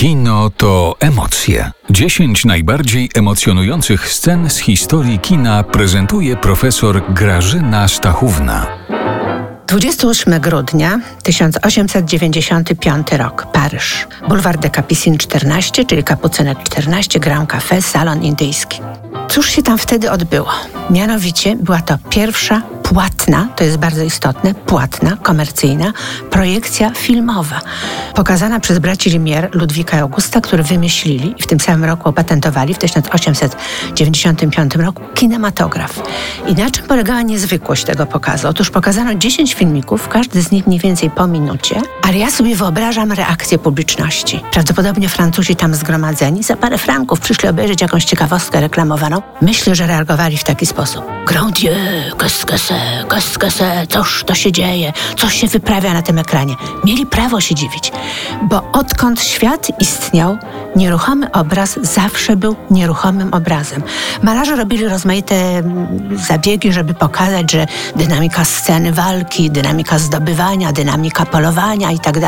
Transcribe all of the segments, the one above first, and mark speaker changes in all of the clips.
Speaker 1: Kino to emocje. 10 najbardziej emocjonujących scen z historii kina prezentuje profesor Grażyna Stachówna.
Speaker 2: 28 grudnia 1895 rok, Paryż. Bulwar de Capucine 14, czyli Kapucynek 14, Grand Café, salon indyjski. Cóż się tam wtedy odbyło? Mianowicie była to pierwsza płatna, to jest bardzo istotne, płatna, komercyjna projekcja filmowa, pokazana przez braci Limier, Ludwika i Augusta, którzy wymyślili i w tym samym roku opatentowali, w 1895 roku, kinematograf. I na czym polegała niezwykłość tego pokazu? Otóż pokazano 10 filmików, każdy z nich mniej więcej po minucie, ale ja sobie wyobrażam reakcję publiczności. Prawdopodobnie Francuzi tam zgromadzeni za parę franków przyszli obejrzeć jakąś ciekawostkę reklamowaną. Myślę, że reagowali w taki sposób. Grand Dieu, qu'est-ce que c'est? Kaskase, coż to się dzieje, co się wyprawia na tym ekranie. Mieli prawo się dziwić, bo odkąd świat istniał, nieruchomy obraz zawsze był nieruchomym obrazem. Malarze robili rozmaite mm, zabiegi, żeby pokazać, że dynamika sceny walki, dynamika zdobywania, dynamika polowania i tak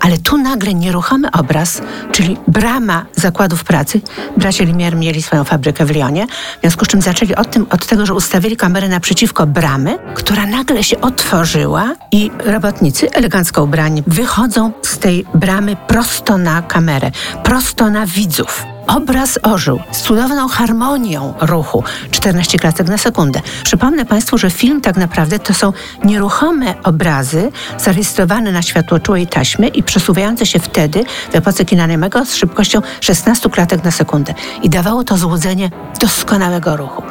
Speaker 2: ale tu nagle nieruchomy obraz, czyli brama zakładów pracy, bracia Limier mieli swoją fabrykę w Lyonie, w związku z czym zaczęli od, tym, od tego, że ustawili kamerę naprzeciwko bramy, bramy, która nagle się otworzyła i robotnicy elegancko ubrani wychodzą z tej bramy prosto na kamerę, prosto na widzów. Obraz ożył z cudowną harmonią ruchu 14 klatek na sekundę. Przypomnę Państwu, że film tak naprawdę to są nieruchome obrazy zarejestrowane na światłoczułej taśmy i przesuwające się wtedy w epoce kina niemego z szybkością 16 klatek na sekundę. I dawało to złudzenie doskonałego ruchu.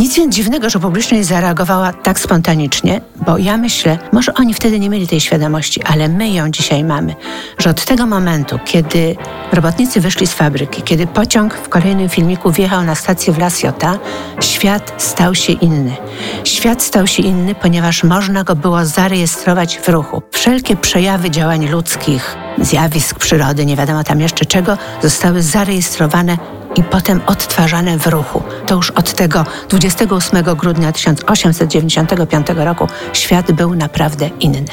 Speaker 2: Nic więc dziwnego, że publiczność zareagowała tak spontanicznie, bo ja myślę, może oni wtedy nie mieli tej świadomości, ale my ją dzisiaj mamy, że od tego momentu, kiedy robotnicy wyszli z fabryki, kiedy pociąg w kolejnym filmiku wjechał na stację w La Ciotta, świat stał się inny. Świat stał się inny, ponieważ można go było zarejestrować w ruchu. Wszelkie przejawy działań ludzkich, zjawisk przyrody, nie wiadomo tam jeszcze czego, zostały zarejestrowane i potem odtwarzane w ruchu. To już od tego 28 grudnia 1895 roku świat był naprawdę inny.